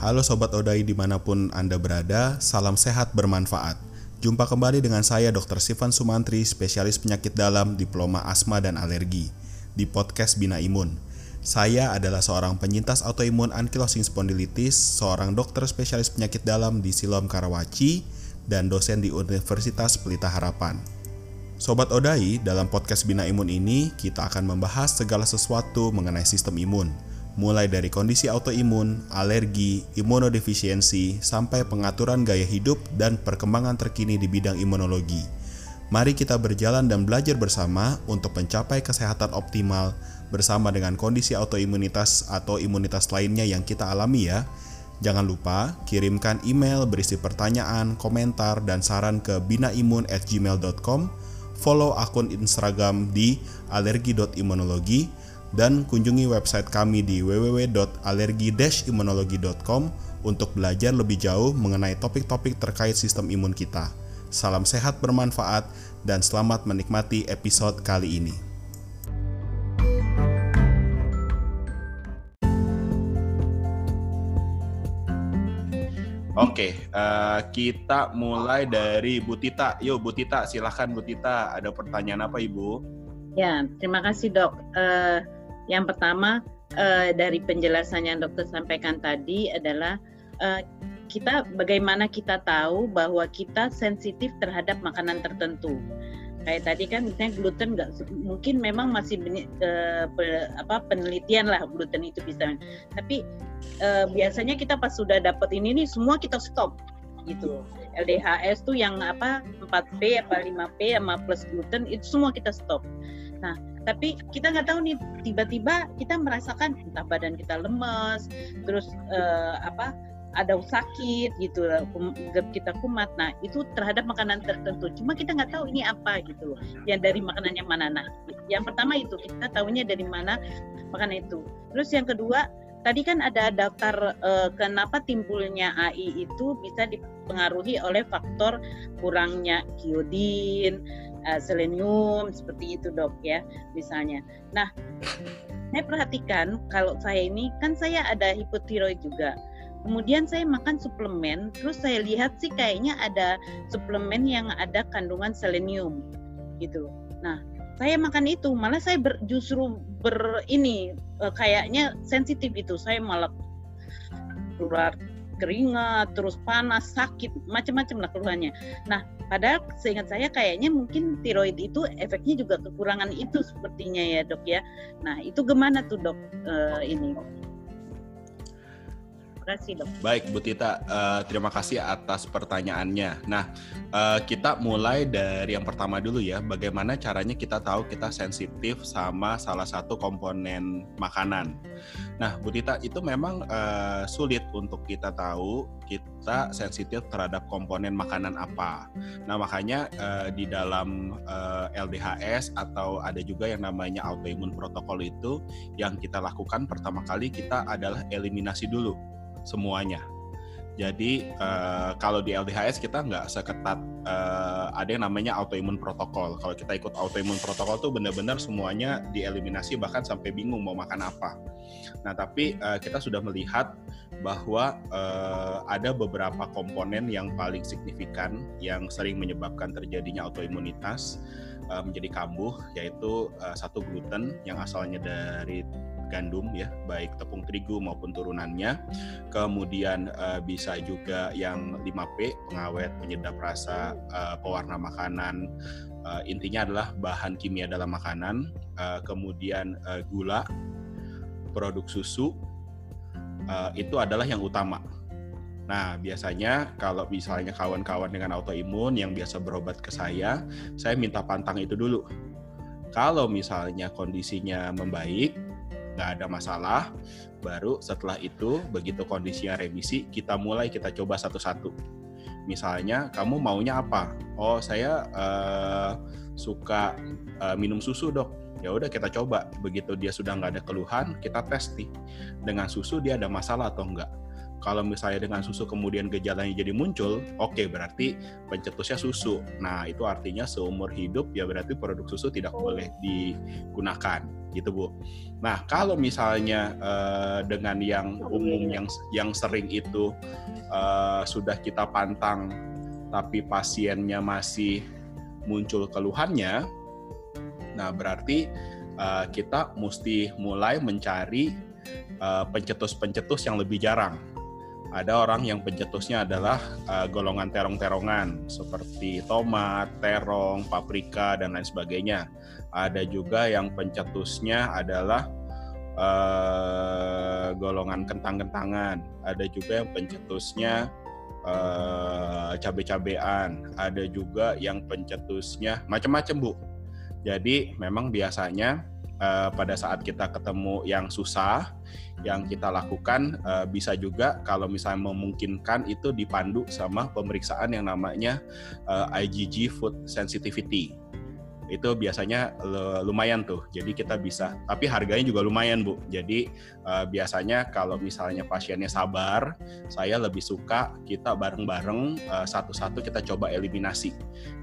Halo Sobat Odai di mana pun Anda berada, salam sehat bermanfaat. Jumpa kembali dengan saya Dr. Sivan Sumantri, spesialis penyakit dalam, diploma asma dan alergi, di podcast Bina Imun. Saya adalah seorang penyintas autoimun ankylosing spondylitis, seorang dokter spesialis penyakit dalam di Siloam Karawaci, dan dosen di Universitas Pelita Harapan. Sobat Odai, dalam podcast Bina Imun ini kita akan membahas segala sesuatu mengenai sistem imun, mulai dari kondisi autoimun, alergi, imunodefisiensi, sampai pengaturan gaya hidup dan perkembangan terkini di bidang imunologi. Mari kita berjalan dan belajar bersama untuk mencapai kesehatan optimal bersama dengan kondisi autoimunitas atau imunitas lainnya yang kita alami ya. Jangan lupa kirimkan email berisi pertanyaan, komentar, dan saran ke binaimun@gmail.com. Follow akun Instagram di alergi.imunologi dan kunjungi website kami di www.alergi-imunologi.com untuk belajar lebih jauh mengenai topik-topik terkait sistem imun kita. Salam sehat bermanfaat dan selamat menikmati episode kali ini. Oke, uh, kita mulai dari Bu Tita. Yuk Bu Tita, silahkan Bu Tita. Ada pertanyaan apa Ibu? Ya, terima kasih dok. Uh, yang pertama uh, dari penjelasan yang dokter sampaikan tadi adalah uh, kita bagaimana kita tahu bahwa kita sensitif terhadap makanan tertentu. Kayak tadi kan misalnya gluten nggak mungkin memang masih uh, apa penelitian lah gluten itu bisa. Tapi uh, biasanya kita pas sudah dapat ini nih semua kita stop gitu. LDHS tuh yang apa 4P apa 5P sama plus gluten itu semua kita stop. Nah, tapi kita nggak tahu nih tiba-tiba kita merasakan entah badan kita lemes terus uh, apa ada sakit gitu kita kumat. Nah itu terhadap makanan tertentu. Cuma kita nggak tahu ini apa gitu yang dari makanan yang mana. Nah yang pertama itu kita tahunya dari mana makanan itu. Terus yang kedua tadi kan ada daftar uh, kenapa timbulnya AI itu bisa dipengaruhi oleh faktor kurangnya kiodin uh, selenium seperti itu dok ya misalnya. Nah saya perhatikan kalau saya ini kan saya ada hipotiroid juga. Kemudian saya makan suplemen, terus saya lihat sih kayaknya ada suplemen yang ada kandungan selenium gitu. Nah, saya makan itu, malah saya ber, justru ber ini uh, kayaknya sensitif itu. Saya malah keluar keringat, terus panas, sakit, macam-macam lah keluhannya. Nah, padahal seingat saya kayaknya mungkin tiroid itu efeknya juga kekurangan itu sepertinya ya dok ya. Nah, itu gimana tuh dok uh, ini? kasih dok. Baik Bu Tita, uh, terima kasih atas pertanyaannya. Nah, uh, kita mulai dari yang pertama dulu ya. Bagaimana caranya kita tahu kita sensitif sama salah satu komponen makanan. Nah, Bu Tita itu memang uh, sulit untuk kita tahu kita sensitif terhadap komponen makanan apa. Nah, makanya uh, di dalam uh, LDHS atau ada juga yang namanya autoimun protokol itu yang kita lakukan pertama kali kita adalah eliminasi dulu semuanya. Jadi uh, kalau di LDHS kita nggak seketat uh, ada yang namanya autoimun protokol. Kalau kita ikut autoimun protokol tuh benar-benar semuanya dieliminasi bahkan sampai bingung mau makan apa. Nah tapi uh, kita sudah melihat bahwa uh, ada beberapa komponen yang paling signifikan yang sering menyebabkan terjadinya autoimunitas menjadi kambuh yaitu satu gluten yang asalnya dari gandum ya, baik tepung terigu maupun turunannya. Kemudian uh, bisa juga yang 5P, pengawet, penyedap rasa, uh, pewarna makanan. Uh, intinya adalah bahan kimia dalam makanan. Uh, kemudian uh, gula, produk susu, uh, itu adalah yang utama. Nah, biasanya kalau misalnya kawan-kawan dengan autoimun yang biasa berobat ke saya, saya minta pantang itu dulu. Kalau misalnya kondisinya membaik, nggak ada masalah. Baru setelah itu, begitu kondisinya remisi, kita mulai kita coba satu-satu. Misalnya, kamu maunya apa? Oh, saya uh, suka uh, minum susu dok. Ya udah kita coba. Begitu dia sudah nggak ada keluhan, kita tes nih dengan susu dia ada masalah atau enggak. Kalau misalnya dengan susu kemudian gejalanya jadi muncul, oke okay, berarti pencetusnya susu. Nah itu artinya seumur hidup ya berarti produk susu tidak boleh digunakan gitu bu. Nah kalau misalnya uh, dengan yang umum yang yang sering itu uh, sudah kita pantang tapi pasiennya masih muncul keluhannya, nah berarti uh, kita mesti mulai mencari uh, pencetus-pencetus yang lebih jarang. Ada orang yang pencetusnya adalah uh, golongan terong-terongan seperti tomat, terong, paprika dan lain sebagainya. Ada juga yang pencetusnya adalah uh, golongan kentang-kentangan. Ada juga yang pencetusnya uh, cabai-cabean. Ada juga yang pencetusnya macam-macam bu. Jadi memang biasanya uh, pada saat kita ketemu yang susah, yang kita lakukan uh, bisa juga kalau misalnya memungkinkan itu dipandu sama pemeriksaan yang namanya uh, IgG food sensitivity itu biasanya lumayan tuh. Jadi kita bisa, tapi harganya juga lumayan bu. Jadi uh, biasanya kalau misalnya pasiennya sabar, saya lebih suka kita bareng-bareng uh, satu-satu kita coba eliminasi.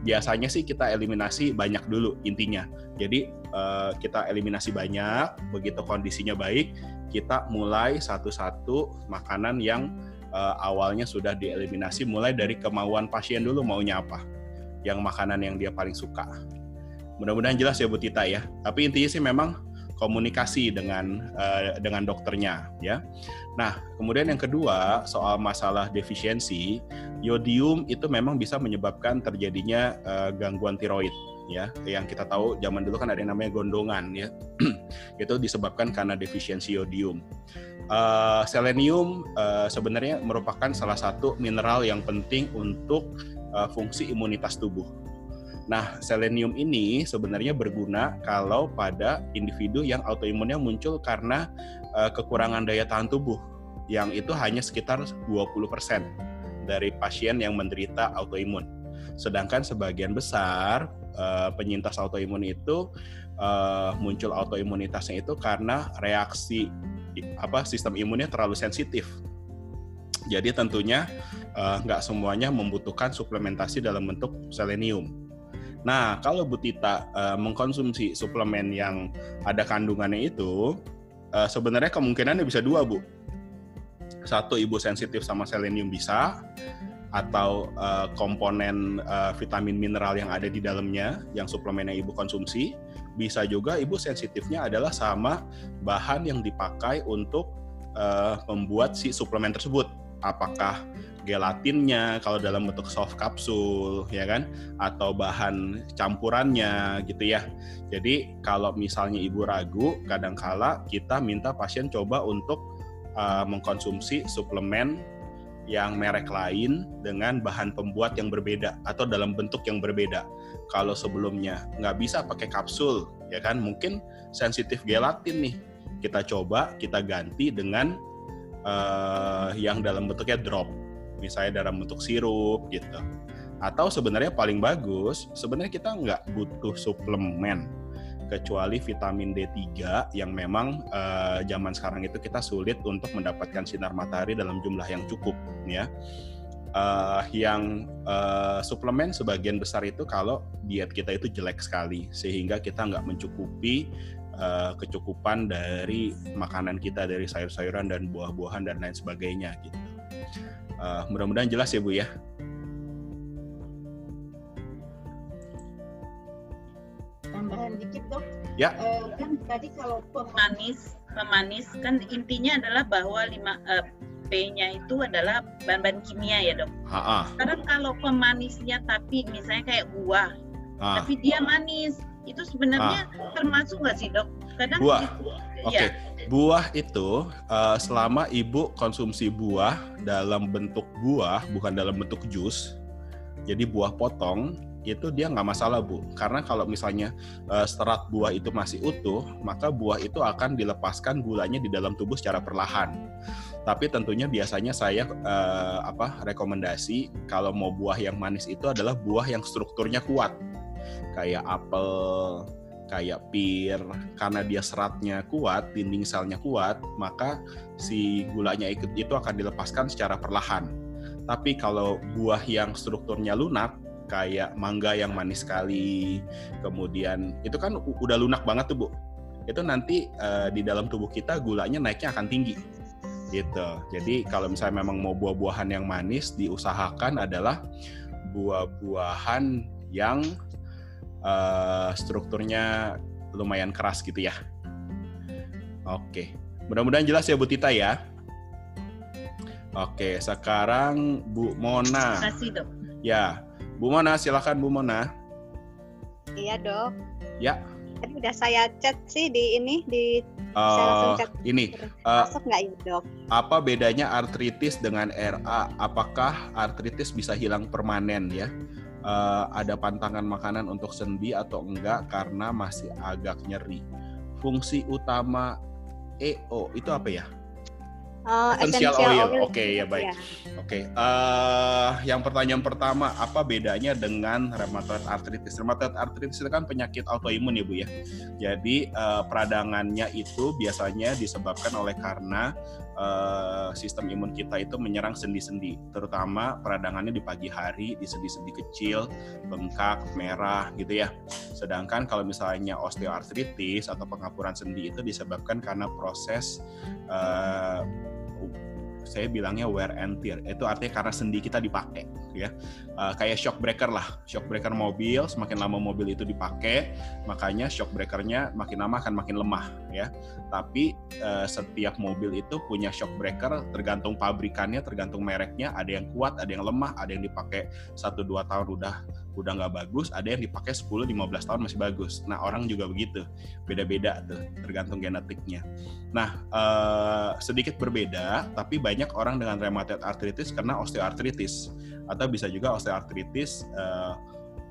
Biasanya sih kita eliminasi banyak dulu intinya. Jadi uh, kita eliminasi banyak, begitu kondisinya baik, kita mulai satu-satu makanan yang uh, awalnya sudah dieliminasi mulai dari kemauan pasien dulu maunya apa yang makanan yang dia paling suka Mudah-mudahan jelas ya Bu Tita ya. Tapi intinya sih memang komunikasi dengan uh, dengan dokternya ya. Nah, kemudian yang kedua soal masalah defisiensi, yodium itu memang bisa menyebabkan terjadinya uh, gangguan tiroid ya. Yang kita tahu zaman dulu kan ada yang namanya gondongan ya. itu disebabkan karena defisiensi yodium. Uh, selenium uh, sebenarnya merupakan salah satu mineral yang penting untuk uh, fungsi imunitas tubuh Nah, selenium ini sebenarnya berguna kalau pada individu yang autoimunnya muncul karena uh, kekurangan daya tahan tubuh yang itu hanya sekitar 20% dari pasien yang menderita autoimun. Sedangkan sebagian besar uh, penyintas autoimun itu uh, muncul autoimunitasnya itu karena reaksi apa sistem imunnya terlalu sensitif. Jadi tentunya nggak uh, semuanya membutuhkan suplementasi dalam bentuk selenium Nah, kalau Bu Tita uh, mengkonsumsi suplemen yang ada kandungannya itu, uh, sebenarnya kemungkinannya bisa dua, Bu. Satu, ibu sensitif sama selenium bisa, atau uh, komponen uh, vitamin mineral yang ada di dalamnya, yang suplemen yang ibu konsumsi. Bisa juga ibu sensitifnya adalah sama bahan yang dipakai untuk uh, membuat si suplemen tersebut. Apakah gelatinnya kalau dalam bentuk soft kapsul ya kan atau bahan campurannya gitu ya. Jadi kalau misalnya ibu ragu kadangkala kita minta pasien coba untuk uh, mengkonsumsi suplemen yang merek lain dengan bahan pembuat yang berbeda atau dalam bentuk yang berbeda. Kalau sebelumnya nggak bisa pakai kapsul, ya kan mungkin sensitif gelatin nih. Kita coba kita ganti dengan uh, yang dalam bentuknya drop misalnya dalam bentuk sirup gitu. Atau sebenarnya paling bagus, sebenarnya kita nggak butuh suplemen kecuali vitamin D3 yang memang uh, zaman sekarang itu kita sulit untuk mendapatkan sinar matahari dalam jumlah yang cukup ya. Uh, yang uh, suplemen sebagian besar itu kalau diet kita itu jelek sekali sehingga kita nggak mencukupi uh, kecukupan dari makanan kita dari sayur-sayuran dan buah-buahan dan lain sebagainya gitu. Uh, mudah-mudahan jelas ya Bu ya. Tambahan dikit dok. Ya. Uh, kan tadi kalau pemanis, pemanis kan intinya adalah bahwa lima uh, P-nya itu adalah bahan-bahan kimia ya dok. Ha-ha. Sekarang kalau pemanisnya tapi misalnya kayak buah, Ha. tapi dia manis, itu sebenarnya ha. termasuk nggak sih dok? Kadang buah. Oke. Okay. Ya. Buah itu uh, selama ibu konsumsi buah dalam bentuk buah bukan dalam bentuk jus, jadi buah potong itu dia nggak masalah bu. Karena kalau misalnya uh, serat buah itu masih utuh maka buah itu akan dilepaskan gulanya di dalam tubuh secara perlahan. Tapi tentunya biasanya saya uh, apa rekomendasi kalau mau buah yang manis itu adalah buah yang strukturnya kuat. Kayak apel kayak pir karena dia seratnya kuat, dinding selnya kuat, maka si gulanya ikut itu akan dilepaskan secara perlahan. Tapi kalau buah yang strukturnya lunak kayak mangga yang manis sekali, kemudian itu kan udah lunak banget tuh, Bu. Itu nanti uh, di dalam tubuh kita gulanya naiknya akan tinggi. Gitu. Jadi kalau misalnya memang mau buah-buahan yang manis diusahakan adalah buah-buahan yang uh, strukturnya lumayan keras gitu ya. Oke, mudah-mudahan jelas ya Bu Tita ya. Oke, sekarang Bu Mona. Terima kasih dok. Ya, Bu Mona silakan Bu Mona. Iya dok. Ya. Tadi udah saya chat sih di ini di uh, chat. ini uh, masuk nggak ya dok? Apa bedanya artritis dengan RA? Apakah artritis bisa hilang permanen ya? Uh, ada pantangan makanan untuk sendi atau enggak karena masih agak nyeri. Fungsi utama EO itu apa ya? Uh, essential, oil. oil. Oke okay, ya baik. Ya. Oke. Okay. Uh, eh, yang pertanyaan pertama, apa bedanya dengan rheumatoid arthritis? Rheumatoid arthritis itu kan penyakit autoimun ya bu ya. Jadi uh, peradangannya itu biasanya disebabkan oleh karena uh, sistem imun kita itu menyerang sendi-sendi, terutama peradangannya di pagi hari di sendi-sendi kecil, bengkak, merah gitu ya. Sedangkan kalau misalnya osteoartritis atau pengapuran sendi itu disebabkan karena proses uh, saya bilangnya wear and tear. Itu artinya karena sendi kita dipakai, ya. Uh, kayak shock breaker lah, shock breaker mobil. Semakin lama mobil itu dipakai, makanya shock breakernya makin lama akan makin lemah, ya. Tapi uh, setiap mobil itu punya shock breaker tergantung pabrikannya, tergantung mereknya. Ada yang kuat, ada yang lemah, ada yang dipakai satu dua tahun udah udah nggak bagus, ada yang dipakai 10-15 tahun masih bagus. Nah orang juga begitu, beda-beda tuh, tergantung genetiknya. Nah eh, sedikit berbeda, tapi banyak orang dengan rheumatoid arthritis karena osteoartritis, atau bisa juga osteoartritis eh,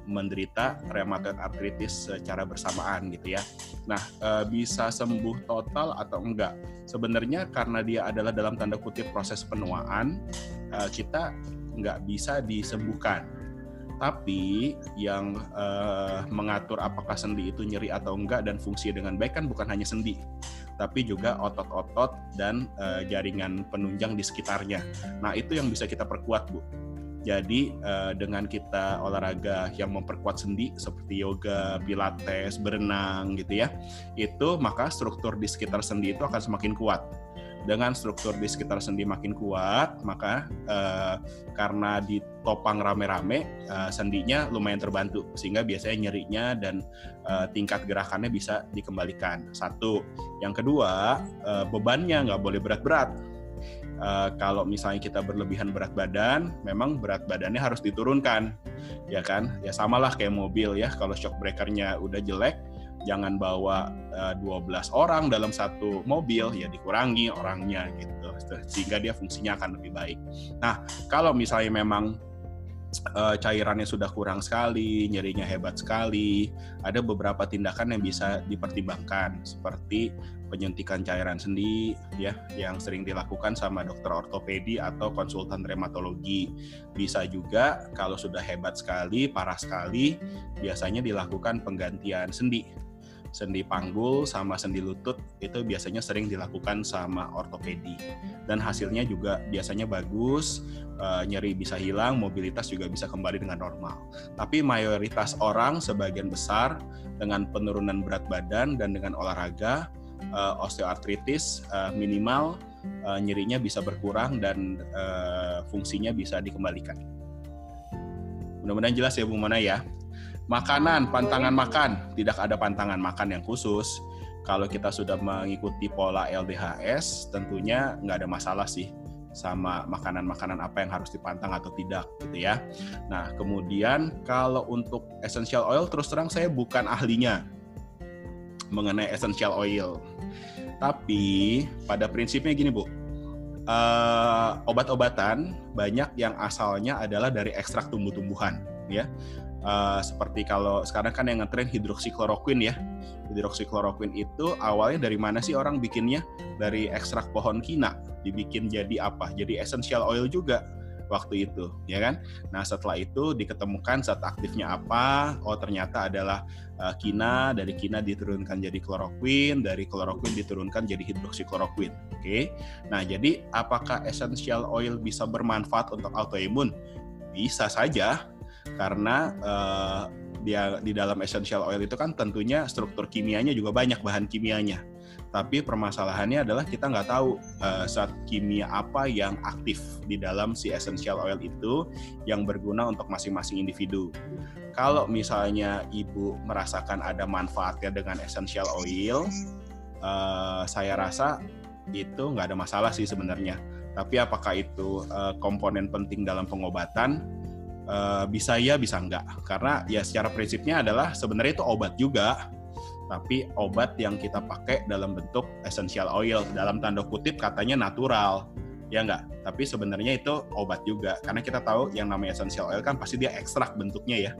menderita rheumatoid arthritis secara bersamaan gitu ya. Nah, eh, bisa sembuh total atau enggak? Sebenarnya karena dia adalah dalam tanda kutip proses penuaan, eh, kita nggak bisa disembuhkan tapi yang uh, mengatur apakah sendi itu nyeri atau enggak dan fungsi dengan baik kan bukan hanya sendi, tapi juga otot-otot dan uh, jaringan penunjang di sekitarnya. Nah itu yang bisa kita perkuat bu. Jadi uh, dengan kita olahraga yang memperkuat sendi seperti yoga, pilates, berenang gitu ya, itu maka struktur di sekitar sendi itu akan semakin kuat dengan struktur di sekitar sendi makin kuat, maka uh, karena ditopang rame-rame, uh, sendinya lumayan terbantu sehingga biasanya nyerinya dan uh, tingkat gerakannya bisa dikembalikan. Satu, yang kedua uh, bebannya nggak boleh berat-berat. Uh, kalau misalnya kita berlebihan berat badan, memang berat badannya harus diturunkan, ya kan? Ya samalah kayak mobil ya, kalau shock breakernya udah jelek, jangan bawa uh, eh, 12 orang dalam satu mobil ya dikurangi orangnya gitu sehingga dia fungsinya akan lebih baik. Nah, kalau misalnya memang uh, cairannya sudah kurang sekali, nyerinya hebat sekali, ada beberapa tindakan yang bisa dipertimbangkan seperti penyuntikan cairan sendi ya yang sering dilakukan sama dokter ortopedi atau konsultan reumatologi. Bisa juga kalau sudah hebat sekali, parah sekali, biasanya dilakukan penggantian sendi sendi panggul sama sendi lutut itu biasanya sering dilakukan sama ortopedi. Dan hasilnya juga biasanya bagus uh, nyeri bisa hilang mobilitas juga bisa kembali dengan normal. Tapi mayoritas orang sebagian besar dengan penurunan berat badan dan dengan olahraga uh, osteoartritis uh, minimal nyerinya bisa berkurang dan fungsinya bisa dikembalikan. Mudah-mudahan jelas ya Bu Mana ya Makanan, pantangan makan, tidak ada pantangan makan yang khusus. Kalau kita sudah mengikuti pola LDHS, tentunya nggak ada masalah sih sama makanan-makanan apa yang harus dipantang atau tidak gitu ya. Nah, kemudian kalau untuk essential oil terus terang saya bukan ahlinya mengenai essential oil. Tapi pada prinsipnya gini, Bu. Uh, obat-obatan banyak yang asalnya adalah dari ekstrak tumbuh-tumbuhan ya Uh, seperti kalau sekarang kan yang ngetren hidroksikloroquine ya. Hidroksikloroquine itu awalnya dari mana sih orang bikinnya? Dari ekstrak pohon kina, dibikin jadi apa? Jadi essential oil juga. waktu itu, ya kan? Nah setelah itu diketemukan zat aktifnya apa? Oh ternyata adalah uh, kina, dari kina diturunkan jadi kloroquine, dari kloroquine diturunkan jadi hidroksikloroquine. Oke, okay? nah jadi apakah essential oil bisa bermanfaat untuk autoimun? Bisa saja, karena uh, dia di dalam essential oil itu kan tentunya struktur kimianya juga banyak bahan kimianya tapi permasalahannya adalah kita nggak tahu uh, kimia apa yang aktif di dalam si essential oil itu yang berguna untuk masing-masing individu. Kalau misalnya ibu merasakan ada manfaatnya dengan essential oil, uh, saya rasa itu nggak ada masalah sih sebenarnya. Tapi apakah itu uh, komponen penting dalam pengobatan? Uh, bisa ya, bisa enggak. Karena ya secara prinsipnya adalah sebenarnya itu obat juga. Tapi obat yang kita pakai dalam bentuk essential oil dalam tanda kutip katanya natural. Ya enggak? Tapi sebenarnya itu obat juga. Karena kita tahu yang namanya essential oil kan pasti dia ekstrak bentuknya ya.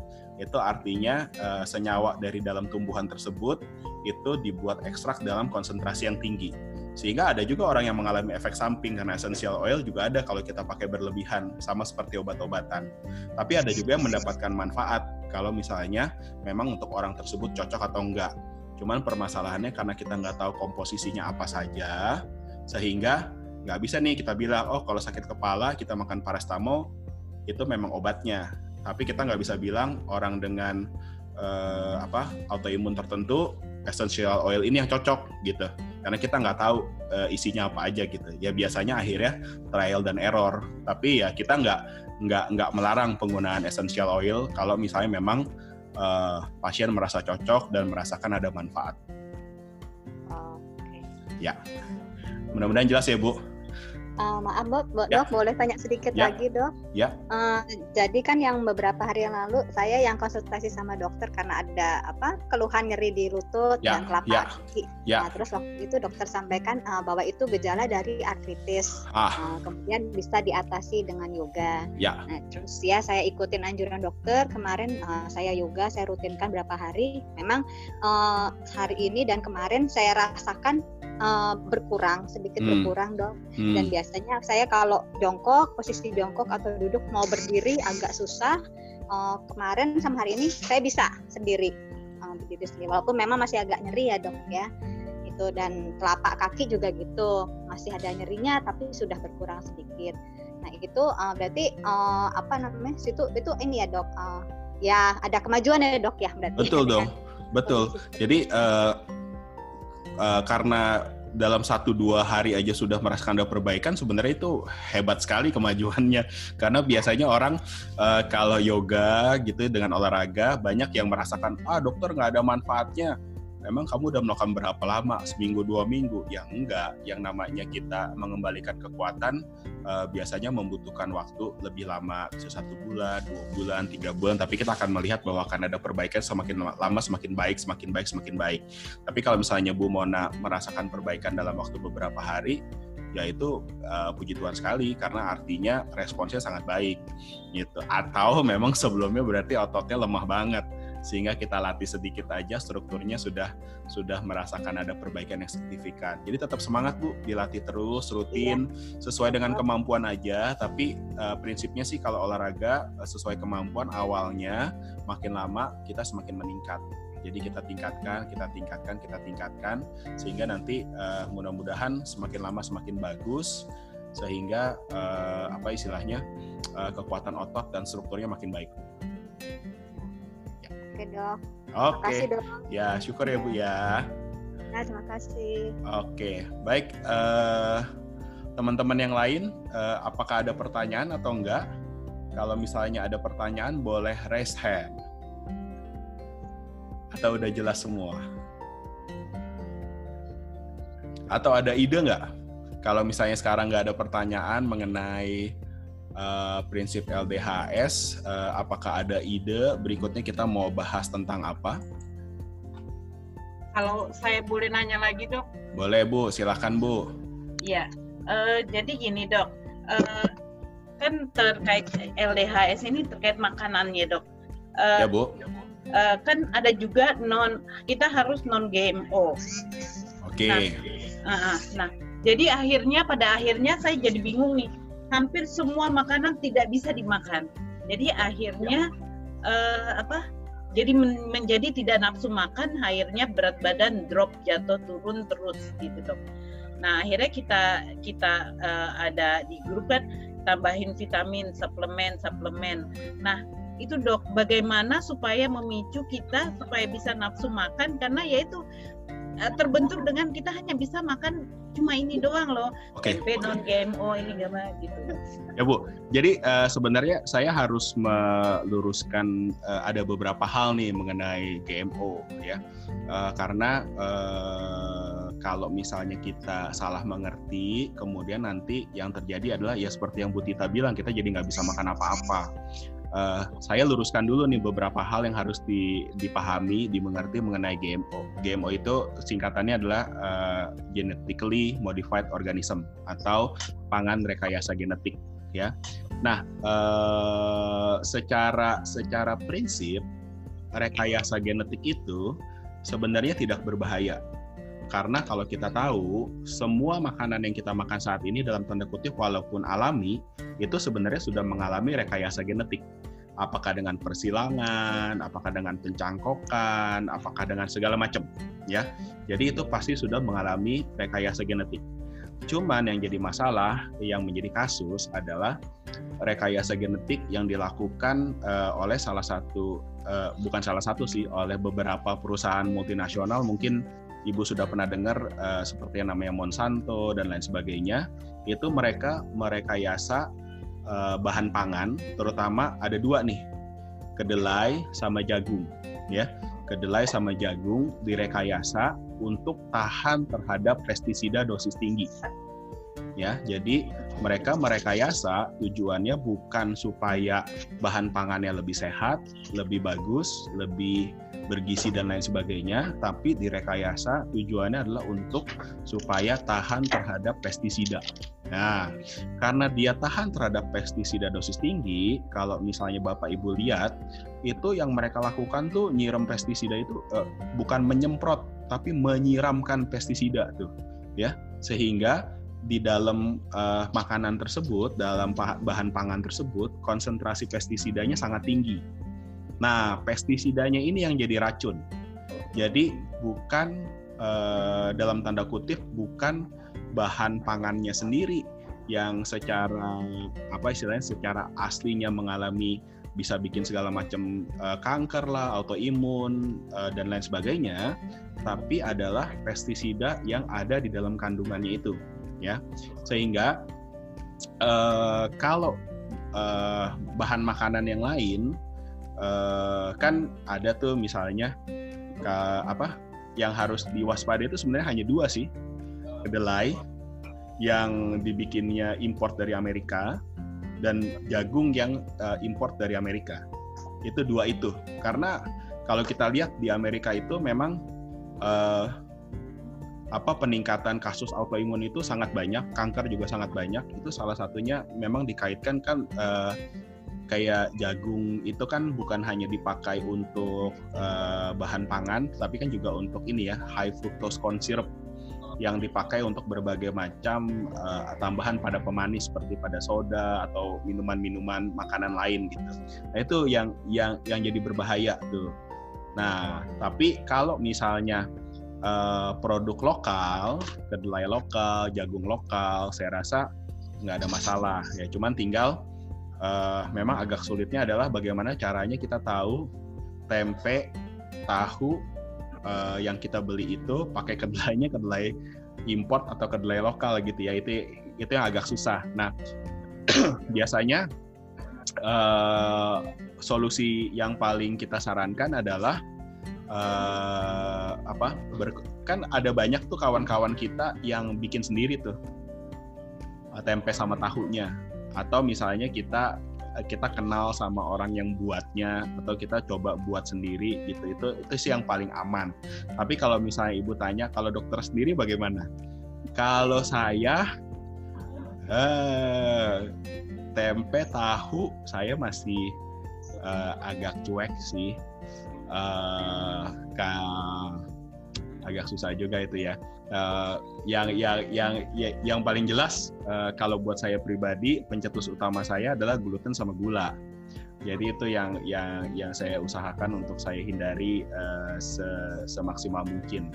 Itu artinya uh, senyawa dari dalam tumbuhan tersebut itu dibuat ekstrak dalam konsentrasi yang tinggi sehingga ada juga orang yang mengalami efek samping karena essential oil juga ada kalau kita pakai berlebihan sama seperti obat-obatan. Tapi ada juga yang mendapatkan manfaat kalau misalnya memang untuk orang tersebut cocok atau enggak. Cuman permasalahannya karena kita nggak tahu komposisinya apa saja, sehingga nggak bisa nih kita bilang, oh kalau sakit kepala kita makan paracetamol itu memang obatnya. Tapi kita nggak bisa bilang orang dengan uh, apa autoimun tertentu essential oil ini yang cocok gitu karena kita nggak tahu uh, isinya apa aja gitu ya biasanya akhirnya trial dan error tapi ya kita nggak nggak nggak melarang penggunaan essential oil kalau misalnya memang uh, pasien merasa cocok dan merasakan ada manfaat. Oh, okay. Ya, mudah-mudahan jelas ya Bu. Uh, maaf dok, dok, ya. boleh tanya sedikit ya. lagi dok? Ya. Uh, jadi kan yang beberapa hari yang lalu saya yang konsultasi sama dokter karena ada apa keluhan nyeri di lutut ya. dan telapak ya. kaki. Ya. Nah, terus waktu itu dokter sampaikan uh, bahwa itu gejala dari artritis. Ah. Uh, kemudian bisa diatasi dengan yoga. Ya. Nah, terus ya saya ikutin anjuran dokter kemarin uh, saya yoga saya rutinkan berapa hari. Memang uh, hari ini dan kemarin saya rasakan uh, berkurang sedikit hmm. berkurang dok hmm. dan biasanya saya kalau jongkok posisi jongkok atau duduk mau berdiri agak susah uh, kemarin sama hari ini saya bisa sendiri uh, berdiri sendiri. Walaupun memang masih agak nyeri ya dok ya. Itu dan telapak kaki juga gitu. Masih ada nyerinya tapi sudah berkurang sedikit. Nah itu uh, berarti uh, apa namanya situ itu ini ya dok uh, ya ada kemajuan ya dok ya berarti betul dong. Betul. jadi uh, uh, karena dalam satu dua hari aja sudah merasakan ada perbaikan sebenarnya itu hebat sekali kemajuannya. Karena biasanya orang uh, kalau yoga gitu dengan olahraga banyak yang merasakan ah dokter nggak ada manfaatnya emang kamu udah melakukan berapa lama? Seminggu dua minggu? Ya enggak. Yang namanya kita mengembalikan kekuatan uh, biasanya membutuhkan waktu lebih lama bisa satu bulan dua bulan tiga bulan. Tapi kita akan melihat bahwa akan ada perbaikan semakin lama semakin baik semakin baik semakin baik. Tapi kalau misalnya Bu Mona merasakan perbaikan dalam waktu beberapa hari ya itu uh, puji Tuhan sekali. Karena artinya responsnya sangat baik gitu. Atau memang sebelumnya berarti ototnya lemah banget sehingga kita latih sedikit aja strukturnya sudah sudah merasakan ada perbaikan yang signifikan. Jadi tetap semangat Bu, dilatih terus rutin iya. sesuai dengan kemampuan aja, tapi uh, prinsipnya sih kalau olahraga uh, sesuai kemampuan awalnya makin lama kita semakin meningkat. Jadi kita tingkatkan, kita tingkatkan, kita tingkatkan sehingga nanti uh, mudah-mudahan semakin lama semakin bagus sehingga uh, apa istilahnya uh, kekuatan otot dan strukturnya makin baik. Oke dok. Oke. Terima kasih dok. Ya syukur ya bu ya. Nah terima kasih. Oke baik uh, teman-teman yang lain uh, apakah ada pertanyaan atau enggak? Kalau misalnya ada pertanyaan boleh raise hand. Atau udah jelas semua? Atau ada ide nggak? Kalau misalnya sekarang nggak ada pertanyaan mengenai uh, prinsip LDHS. Uh, eh, apakah ada ide berikutnya kita mau bahas tentang apa? Kalau saya boleh nanya lagi dok? Boleh bu, silakan bu. Iya, uh, jadi gini dok, uh, kan terkait LDHS ini terkait makanannya dok. Uh, ya bu. Uh, kan ada juga non, kita harus non GMO. Oke. Okay. Nah, uh, nah, jadi akhirnya pada akhirnya saya jadi bingung nih hampir semua makanan tidak bisa dimakan. Jadi akhirnya uh, apa? Jadi men menjadi tidak nafsu makan, akhirnya berat badan drop jatuh turun terus gitu dok. Nah akhirnya kita kita uh, ada di grup kan tambahin vitamin, suplemen, suplemen. Nah itu dok, bagaimana supaya memicu kita supaya bisa nafsu makan karena yaitu Eh, terbentuk dengan kita hanya bisa makan cuma ini doang loh. Oke. Okay. non GMO ini gimana gitu. Ya Bu, jadi uh, sebenarnya saya harus meluruskan uh, ada beberapa hal nih mengenai GMO ya, uh, karena uh, kalau misalnya kita salah mengerti, kemudian nanti yang terjadi adalah ya seperti yang Bu Tita bilang kita jadi nggak bisa makan apa-apa uh, saya luruskan dulu nih beberapa hal yang harus di, dipahami, dimengerti mengenai GMO. GMO itu singkatannya adalah uh, genetically modified organism atau pangan rekayasa genetik, ya. Nah, uh, secara secara prinsip rekayasa genetik itu sebenarnya tidak berbahaya karena kalau kita tahu, semua makanan yang kita makan saat ini dalam tanda kutip walaupun alami, itu sebenarnya sudah mengalami rekayasa genetik. Apakah dengan persilangan, apakah dengan pencangkokan, apakah dengan segala macam, ya. Jadi itu pasti sudah mengalami rekayasa genetik. Cuman yang jadi masalah, yang menjadi kasus adalah rekayasa genetik yang dilakukan uh, oleh salah satu uh, bukan salah satu sih oleh beberapa perusahaan multinasional mungkin ibu sudah pernah dengar uh, seperti yang namanya Monsanto dan lain sebagainya, itu mereka merekayasa uh, bahan pangan, terutama ada dua nih, kedelai sama jagung, ya. Kedelai sama jagung direkayasa untuk tahan terhadap pestisida dosis tinggi. Ya, jadi mereka merekayasa tujuannya bukan supaya bahan pangannya lebih sehat, lebih bagus, lebih bergizi dan lain sebagainya, tapi direkayasa tujuannya adalah untuk supaya tahan terhadap pestisida. Nah, karena dia tahan terhadap pestisida dosis tinggi, kalau misalnya Bapak Ibu lihat, itu yang mereka lakukan tuh nyiram pestisida itu eh, bukan menyemprot, tapi menyiramkan pestisida tuh, ya, sehingga di dalam uh, makanan tersebut, dalam bahan pangan tersebut, konsentrasi pestisidanya sangat tinggi. Nah, pestisidanya ini yang jadi racun. Jadi bukan eh, dalam tanda kutip bukan bahan pangannya sendiri yang secara apa istilahnya secara aslinya mengalami bisa bikin segala macam uh, kanker lah, autoimun uh, dan lain sebagainya, tapi adalah pestisida yang ada di dalam kandungannya itu, ya. Sehingga uh, kalau uh, bahan makanan yang lain uh, kan ada tuh misalnya ke apa yang harus diwaspadai itu sebenarnya hanya dua sih kedelai yang dibikinnya import dari Amerika dan jagung yang uh, import dari Amerika. Itu dua itu. Karena kalau kita lihat di Amerika itu memang uh, apa peningkatan kasus autoimun itu sangat banyak kanker juga sangat banyak. Itu salah satunya memang dikaitkan kan uh, kayak jagung itu kan bukan hanya dipakai untuk uh, bahan pangan, tapi kan juga untuk ini ya high fructose corn syrup yang dipakai untuk berbagai macam uh, tambahan pada pemanis seperti pada soda atau minuman-minuman makanan lain gitu. Nah itu yang yang yang jadi berbahaya tuh. Nah tapi kalau misalnya uh, produk lokal, kedelai lokal, jagung lokal, saya rasa nggak ada masalah ya. Cuman tinggal uh, memang agak sulitnya adalah bagaimana caranya kita tahu tempe, tahu uh, yang kita beli itu pakai kedelainya kedelai import atau kedelai lokal gitu ya itu itu yang agak susah. Nah biasanya uh, solusi yang paling kita sarankan adalah uh, apa ber, kan ada banyak tuh kawan-kawan kita yang bikin sendiri tuh tempe sama tahunya atau misalnya kita kita kenal sama orang yang buatnya atau kita coba buat sendiri gitu itu itu sih yang paling aman. Tapi kalau misalnya ibu tanya kalau dokter sendiri bagaimana? Kalau saya eh, tempe tahu saya masih eh, agak cuek sih. Eh, agak susah juga itu ya Uh, yang yang yang ya, yang paling jelas uh, kalau buat saya pribadi pencetus utama saya adalah gluten sama gula. Jadi itu yang yang yang saya usahakan untuk saya hindari uh, se, semaksimal mungkin.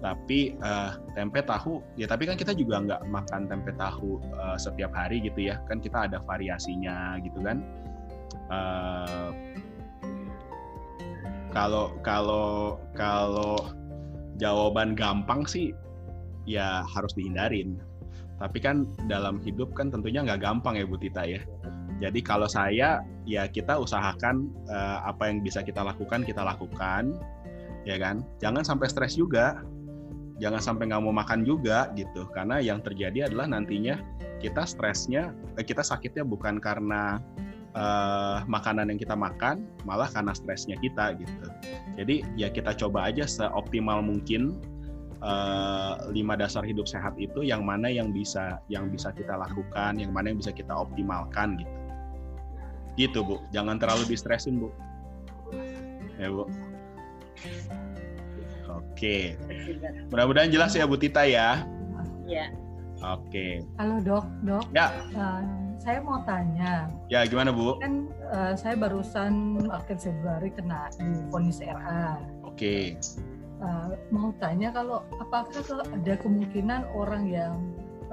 Tapi uh, tempe tahu ya tapi kan kita juga nggak makan tempe tahu uh, setiap hari gitu ya. Kan kita ada variasinya gitu kan. Uh, kalau kalau kalau jawaban gampang sih ya harus dihindarin. Tapi kan dalam hidup kan tentunya nggak gampang ya Bu Tita ya. Jadi kalau saya ya kita usahakan uh, apa yang bisa kita lakukan kita lakukan, ya kan. Jangan sampai stres juga, jangan sampai nggak mau makan juga gitu. Karena yang terjadi adalah nantinya kita stresnya, eh, kita sakitnya bukan karena uh, makanan yang kita makan malah karena stresnya kita gitu. Jadi ya kita coba aja seoptimal mungkin uh, lima dasar hidup sehat itu yang mana yang bisa yang bisa kita lakukan, yang mana yang bisa kita optimalkan gitu. Gitu bu, jangan terlalu distresin bu. Ya bu. Oke, mudah-mudahan jelas ya Bu Tita ya. Ya. Oke. Halo dok, dok. Ya. Uh, saya mau tanya. Ya, gimana Bu? Kan uh, saya barusan akhir Februari kena di vonis RA. Oke. Okay. Uh, mau tanya kalau apakah ada kemungkinan orang yang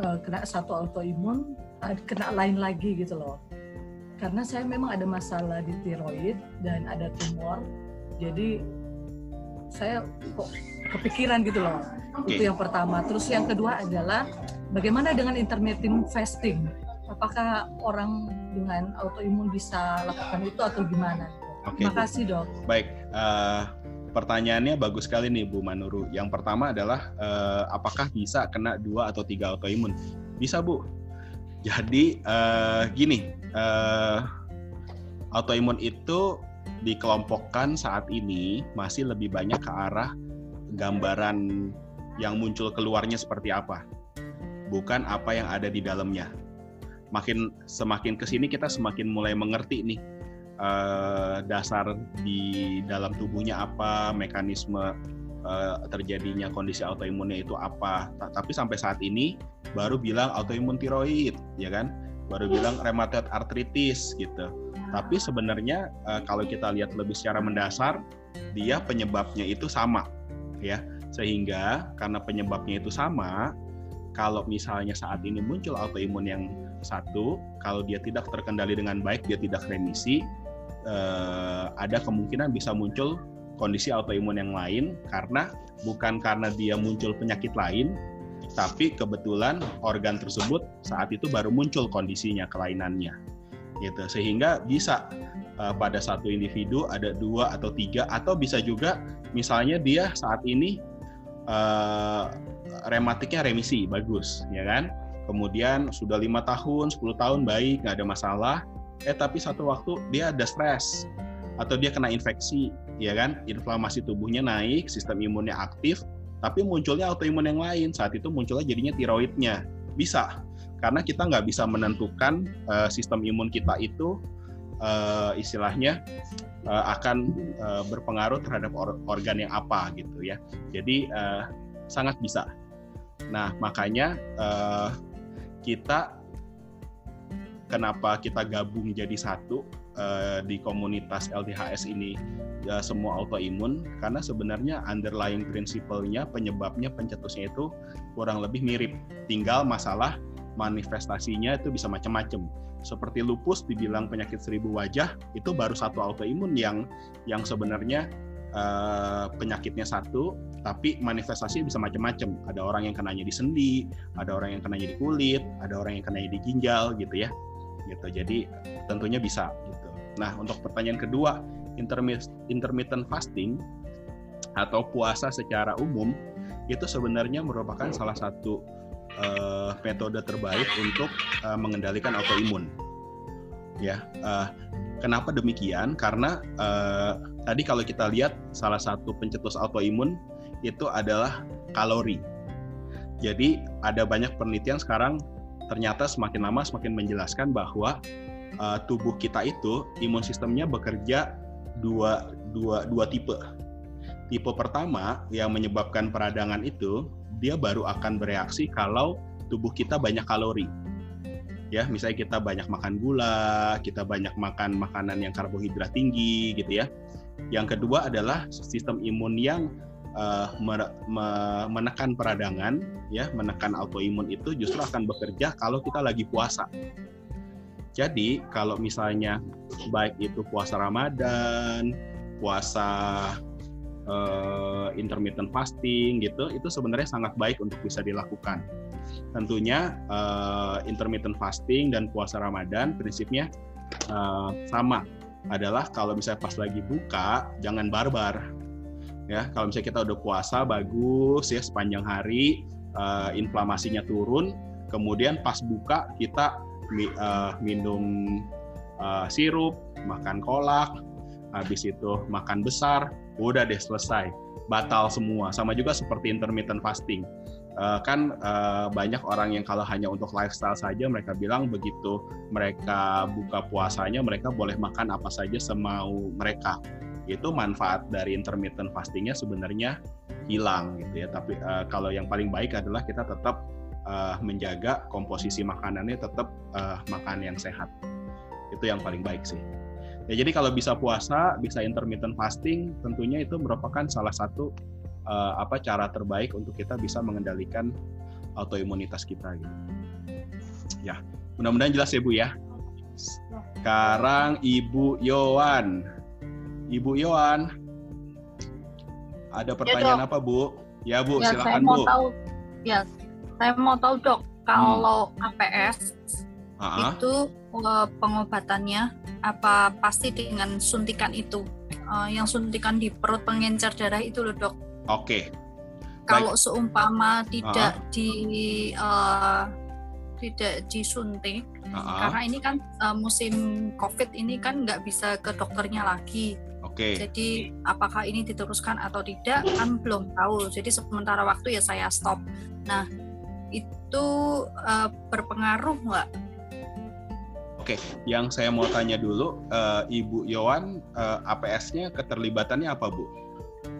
uh, kena satu autoimun uh, kena lain lagi gitu loh? Karena saya memang ada masalah di tiroid dan ada tumor, jadi saya kok kepikiran gitu loh. Okay. Itu yang pertama. Terus yang kedua adalah bagaimana dengan intermittent fasting? Apakah orang dengan autoimun bisa lakukan itu atau gimana? Oke. Terima kasih dok. Baik, uh, pertanyaannya bagus sekali nih Bu Manuru. Yang pertama adalah uh, apakah bisa kena dua atau tiga autoimun? Bisa Bu. Jadi uh, gini, uh, autoimun itu dikelompokkan saat ini masih lebih banyak ke arah gambaran yang muncul keluarnya seperti apa, bukan apa yang ada di dalamnya makin semakin ke sini kita semakin mulai mengerti nih uh, dasar di dalam tubuhnya apa, mekanisme uh, terjadinya kondisi autoimunnya itu apa. Tapi sampai saat ini baru bilang autoimun tiroid, ya kan? Baru bilang rheumatoid arthritis gitu. Tapi sebenarnya uh, kalau kita lihat lebih secara mendasar, dia penyebabnya itu sama, ya. Sehingga karena penyebabnya itu sama, kalau misalnya saat ini muncul autoimun yang satu kalau dia tidak terkendali dengan baik dia tidak remisi eh, ada kemungkinan bisa muncul kondisi autoimun yang lain karena bukan karena dia muncul penyakit lain tapi kebetulan organ tersebut saat itu baru muncul kondisinya kelainannya. Gitu. Sehingga bisa uh, pada satu individu ada dua atau tiga atau bisa juga misalnya dia saat ini uh, rematiknya remisi bagus ya kan kemudian sudah lima tahun 10 tahun baik nggak ada masalah. Eh tapi satu waktu dia ada stres atau dia kena infeksi ya kan? Inflamasi tubuhnya naik sistem imunnya aktif tapi munculnya autoimun yang lain. Saat itu munculnya jadinya tiroidnya. Bisa karena kita nggak bisa menentukan uh, sistem imun kita itu uh, istilahnya uh, akan uh, berpengaruh terhadap or organ yang apa gitu ya. Jadi uh, sangat bisa. Nah makanya uh, kita kenapa kita gabung jadi satu uh, di komunitas LTHS ini ya, semua autoimun? Karena sebenarnya underlying prinsipalnya penyebabnya pencetusnya itu kurang lebih mirip. Tinggal masalah manifestasinya itu bisa macam-macam seperti lupus dibilang penyakit seribu wajah itu baru satu autoimun yang yang sebenarnya uh, penyakitnya satu tapi manifestasi bisa macam-macam. Ada orang yang kenanya di sendi, ada orang yang kenanya di kulit, ada orang yang kenanya di ginjal gitu ya. Gitu. Jadi tentunya bisa gitu. Nah, untuk pertanyaan kedua, intermittent fasting atau puasa secara umum itu sebenarnya merupakan salah satu uh, metode terbaik untuk uh, mengendalikan autoimun. Ya, uh, kenapa demikian? Karena uh, tadi kalau kita lihat salah satu pencetus autoimun itu adalah kalori. Jadi ada banyak penelitian sekarang ternyata semakin lama semakin menjelaskan bahwa uh, tubuh kita itu imun sistemnya bekerja dua dua dua tipe. tipe pertama yang menyebabkan peradangan itu dia baru akan bereaksi kalau tubuh kita banyak kalori. Ya, misalnya kita banyak makan gula, kita banyak makan makanan yang karbohidrat tinggi gitu ya. Yang kedua adalah sistem imun yang uh, menekan peradangan, ya, menekan autoimun itu justru akan bekerja kalau kita lagi puasa. Jadi kalau misalnya baik itu puasa Ramadan, puasa uh, intermittent fasting gitu, itu sebenarnya sangat baik untuk bisa dilakukan. Tentunya uh, intermittent fasting dan puasa Ramadan prinsipnya uh, sama adalah kalau misalnya pas lagi buka jangan barbar ya kalau misalnya kita udah puasa bagus ya sepanjang hari uh, inflamasinya turun kemudian pas buka kita uh, minum uh, sirup, makan kolak, habis itu makan besar, udah deh selesai, batal semua. Sama juga seperti intermittent fasting. Uh, kan uh, banyak orang yang kalau hanya untuk lifestyle saja mereka bilang begitu mereka buka puasanya mereka boleh makan apa saja semau mereka itu manfaat dari intermittent fastingnya sebenarnya hilang gitu ya tapi uh, kalau yang paling baik adalah kita tetap uh, menjaga komposisi makanannya tetap uh, makan yang sehat. Itu yang paling baik sih. Ya jadi kalau bisa puasa, bisa intermittent fasting, tentunya itu merupakan salah satu uh, apa cara terbaik untuk kita bisa mengendalikan autoimunitas kita gitu. Ya, mudah-mudahan jelas ya Bu ya. Sekarang Ibu Yowan. Ibu Yowan, ada ya, pertanyaan ya, apa Bu? Ya Bu, ya, silakan saya mau Bu. Tahu, ya, saya mau tahu dok, kalau hmm. APS uh-huh. itu uh, pengobatannya apa pasti dengan suntikan itu? Uh, yang suntikan di perut pengencer darah itu loh dok. Oke. Okay. Kalau seumpama tidak uh-huh. di uh, tidak disuntik, uh-huh. karena ini kan uh, musim COVID ini kan nggak bisa ke dokternya lagi. Oke. Okay. Jadi apakah ini diteruskan atau tidak kan belum tahu. Jadi sementara waktu ya saya stop. Nah itu uh, berpengaruh nggak? Oke, yang saya mau tanya dulu, uh, Ibu Yowan, uh, APS-nya keterlibatannya apa, Bu?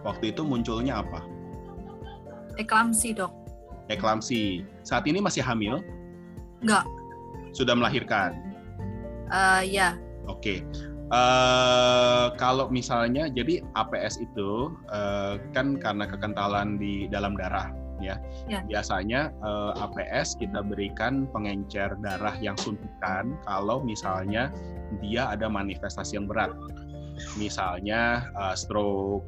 Waktu itu munculnya apa? Eklamsi, dok. Eklamsi. Saat ini masih hamil? Enggak. Sudah melahirkan? Uh, ya. Oke. Uh, kalau misalnya, jadi APS itu uh, kan karena kekentalan di dalam darah ya. ya. Biasanya uh, eh, APS kita berikan pengencer darah yang suntikan kalau misalnya dia ada manifestasi yang berat. Misalnya uh, stroke,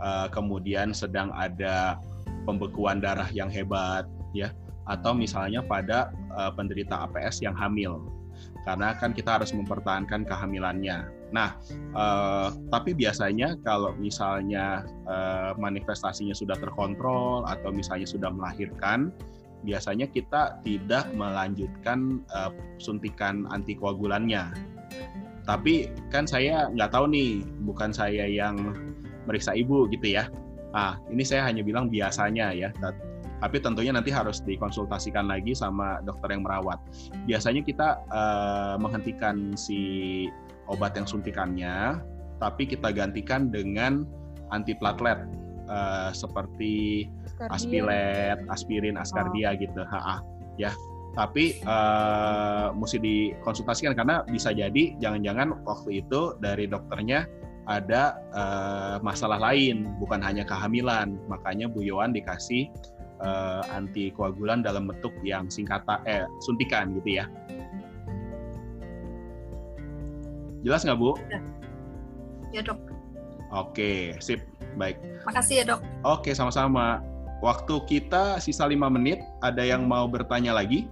uh, kemudian sedang ada pembekuan darah yang hebat ya atau misalnya pada uh, penderita APS yang hamil. Karena kan kita harus mempertahankan kehamilannya. Nah, uh, tapi biasanya kalau misalnya uh, manifestasinya sudah terkontrol atau misalnya sudah melahirkan, biasanya kita tidak melanjutkan uh, suntikan antikoagulannya. Tapi kan saya nggak tahu nih, bukan saya yang meriksa ibu gitu ya. Ah, ini saya hanya bilang biasanya ya. Tapi tentunya nanti harus dikonsultasikan lagi sama dokter yang merawat. Biasanya kita uh, menghentikan si obat yang suntikannya, tapi kita gantikan dengan antiplatelet uh, seperti aspilet, aspirin, askardia oh. gitu. Ha, ya. Tapi uh, mesti dikonsultasikan karena bisa jadi jangan-jangan waktu itu dari dokternya ada uh, masalah lain, bukan hanya kehamilan. Makanya Bu Yohan dikasih uh, antikoagulan dalam bentuk yang singkatan eh suntikan gitu ya. Jelas nggak Bu? Ya. ya dok. Oke, sip. Baik. Makasih ya dok. Oke, sama-sama. Waktu kita sisa lima menit, ada yang mau bertanya lagi?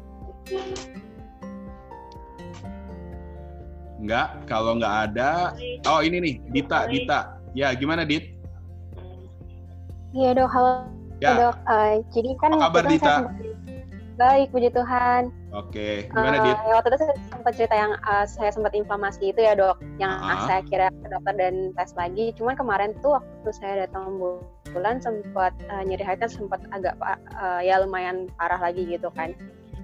Enggak, kalau nggak ada. Oh ini nih, Dita, Dita. Ya, gimana Dit? Iya dok, halo ya. dok. Uh, jadi kan Apa kabar Dita? Baik, puji Tuhan. Oke, gimana uh, Dit? Waktu itu saya sempat cerita yang uh, saya sempat inflamasi itu ya dok, yang uh -huh. saya kira ke dokter dan tes lagi. Cuman kemarin tuh waktu saya datang bulan sempat uh, nyeri hati sempat agak uh, ya lumayan parah lagi gitu kan.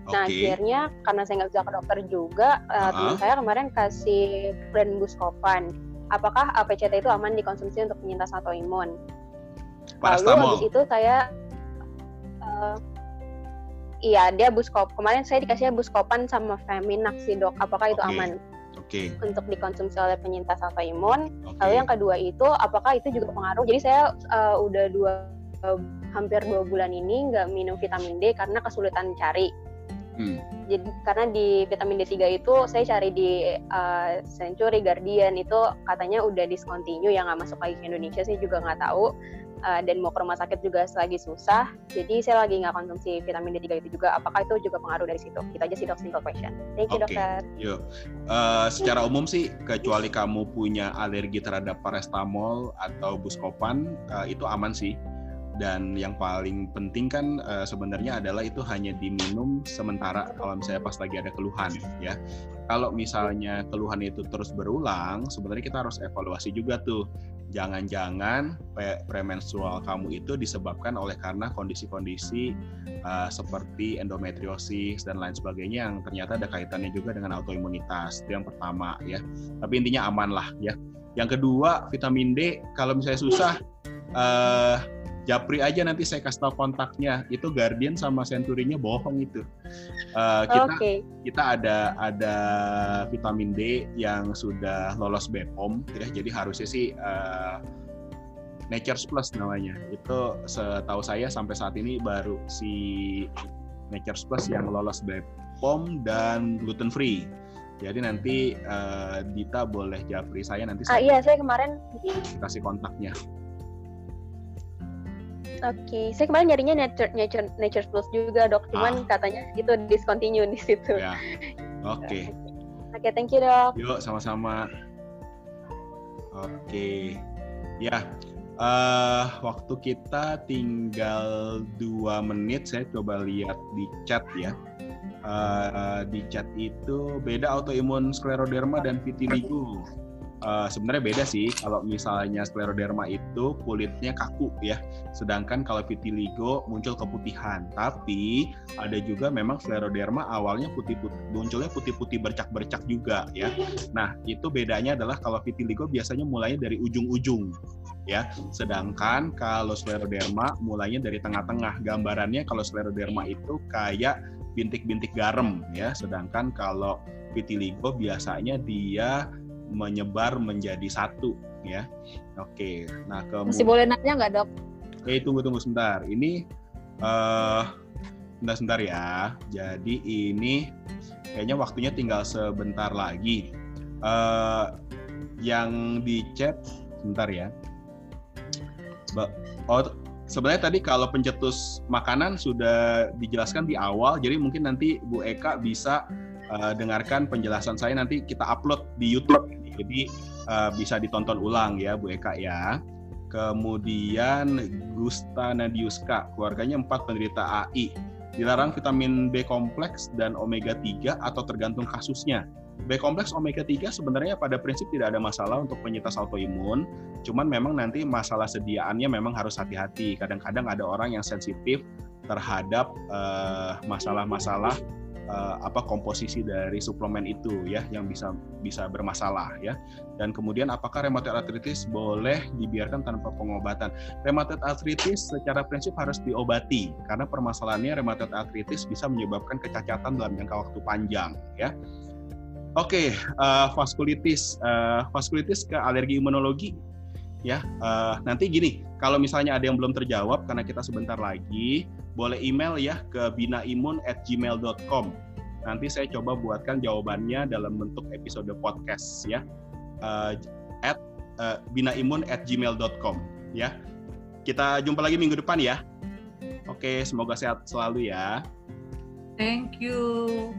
Okay. Nah akhirnya karena saya nggak bisa ke dokter juga, uh, uh -huh. teman saya kemarin kasih brand Buscopan. Apakah APCT itu aman dikonsumsi untuk penyintas autoimun? Lalu habis itu saya uh, iya dia buskop. Kemarin saya dikasih buskopan sama Feminax sih dok. Apakah itu okay. aman? Okay. Untuk dikonsumsi oleh penyintas autoimun. Okay. Lalu yang kedua itu apakah itu juga pengaruh? Jadi saya uh, udah dua uh, hampir dua bulan ini nggak minum vitamin D karena kesulitan cari. Hmm. Jadi karena di vitamin D3 itu saya cari di uh, Century Guardian itu katanya udah discontinue yang nggak masuk lagi ke Indonesia sih juga nggak tahu uh, dan mau ke rumah sakit juga lagi susah. Jadi saya lagi nggak konsumsi vitamin D3 itu juga. Apakah itu juga pengaruh dari situ? Kita aja sih dok simple question. Thank you okay. dokter. Yuk. Uh, secara umum sih kecuali kamu punya alergi terhadap paracetamol atau buscopan uh, itu aman sih dan yang paling penting kan uh, sebenarnya adalah itu hanya diminum sementara kalau misalnya pas lagi ada keluhan ya. Kalau misalnya keluhan itu terus berulang sebenarnya kita harus evaluasi juga tuh. Jangan-jangan premenstrual kamu itu disebabkan oleh karena kondisi-kondisi uh, seperti endometriosis dan lain sebagainya yang ternyata ada kaitannya juga dengan autoimunitas. Itu yang pertama ya. Tapi intinya aman lah ya. Yang kedua vitamin D. Kalau misalnya susah uh, Japri aja nanti saya kasih tahu kontaknya. Itu Guardian sama Century-nya bohong itu. Uh, kita okay. kita ada ada vitamin D yang sudah lolos BPOM ya. Jadi harusnya sih uh, Nature's Plus namanya. Itu setahu saya sampai saat ini baru si Nature's Plus yang lolos BPOM dan gluten free. Jadi nanti uh, Dita boleh japri saya nanti. Ah iya, saya kemarin kasih kontaknya. Oke, okay. saya kemarin nyarinya Nature Nature Nature Plus juga dok, cuman ah. katanya itu discontinue di situ. Ya. Oke. Okay. Oke, okay, thank you dok. Yuk, sama-sama. Oke, okay. ya. Uh, waktu kita tinggal dua menit, saya coba lihat di chat ya. Uh, di chat itu beda autoimun skleroderma dan vitiligo uh, sebenarnya beda sih kalau misalnya skleroderma itu kulitnya kaku ya. Sedangkan kalau vitiligo muncul keputihan. Tapi ada juga memang skleroderma awalnya putih-putih munculnya putih-putih bercak-bercak juga ya. Nah itu bedanya adalah kalau vitiligo biasanya mulainya dari ujung-ujung ya. Sedangkan kalau skleroderma mulainya dari tengah-tengah. Gambarannya kalau skleroderma itu kayak bintik-bintik garam ya. Sedangkan kalau vitiligo biasanya dia menyebar menjadi satu ya. Oke. Nah, kemudian Masih boleh nanya nggak, Dok? Oke, tunggu tunggu sebentar. Ini uh, sebentar sebentar ya. Jadi ini kayaknya waktunya tinggal sebentar lagi. Uh, yang di chat sebentar ya. Oh, sebenarnya tadi kalau pencetus makanan sudah dijelaskan di awal, jadi mungkin nanti Bu Eka bisa uh, dengarkan penjelasan saya nanti kita upload di YouTube jadi uh, bisa ditonton ulang ya Bu Eka ya. Kemudian Gusta Nadiuska, keluarganya empat penderita AI. Dilarang vitamin B kompleks dan omega 3 atau tergantung kasusnya. B kompleks omega 3 sebenarnya pada prinsip tidak ada masalah untuk penyintas autoimun, cuman memang nanti masalah sediaannya memang harus hati-hati. Kadang-kadang ada orang yang sensitif terhadap uh, masalah-masalah uh, apa komposisi dari suplemen itu ya yang bisa bisa bermasalah ya. Dan kemudian apakah rheumatoid arthritis boleh dibiarkan tanpa pengobatan? Rheumatoid arthritis secara prinsip harus diobati karena permasalahannya rheumatoid arthritis bisa menyebabkan kecacatan dalam jangka waktu panjang ya. Oke, okay, uh, eh, vaskulitis, uh, vaskulitis ke alergi imunologi ya. Uh, nanti gini, kalau misalnya ada yang belum terjawab karena kita sebentar lagi, boleh email ya ke binaimun@gmail.com. Nanti saya coba buatkan jawabannya dalam bentuk episode podcast ya. Uh, at uh, binaimun@gmail.com ya. Kita jumpa lagi minggu depan ya. Oke, semoga sehat selalu ya. Thank you.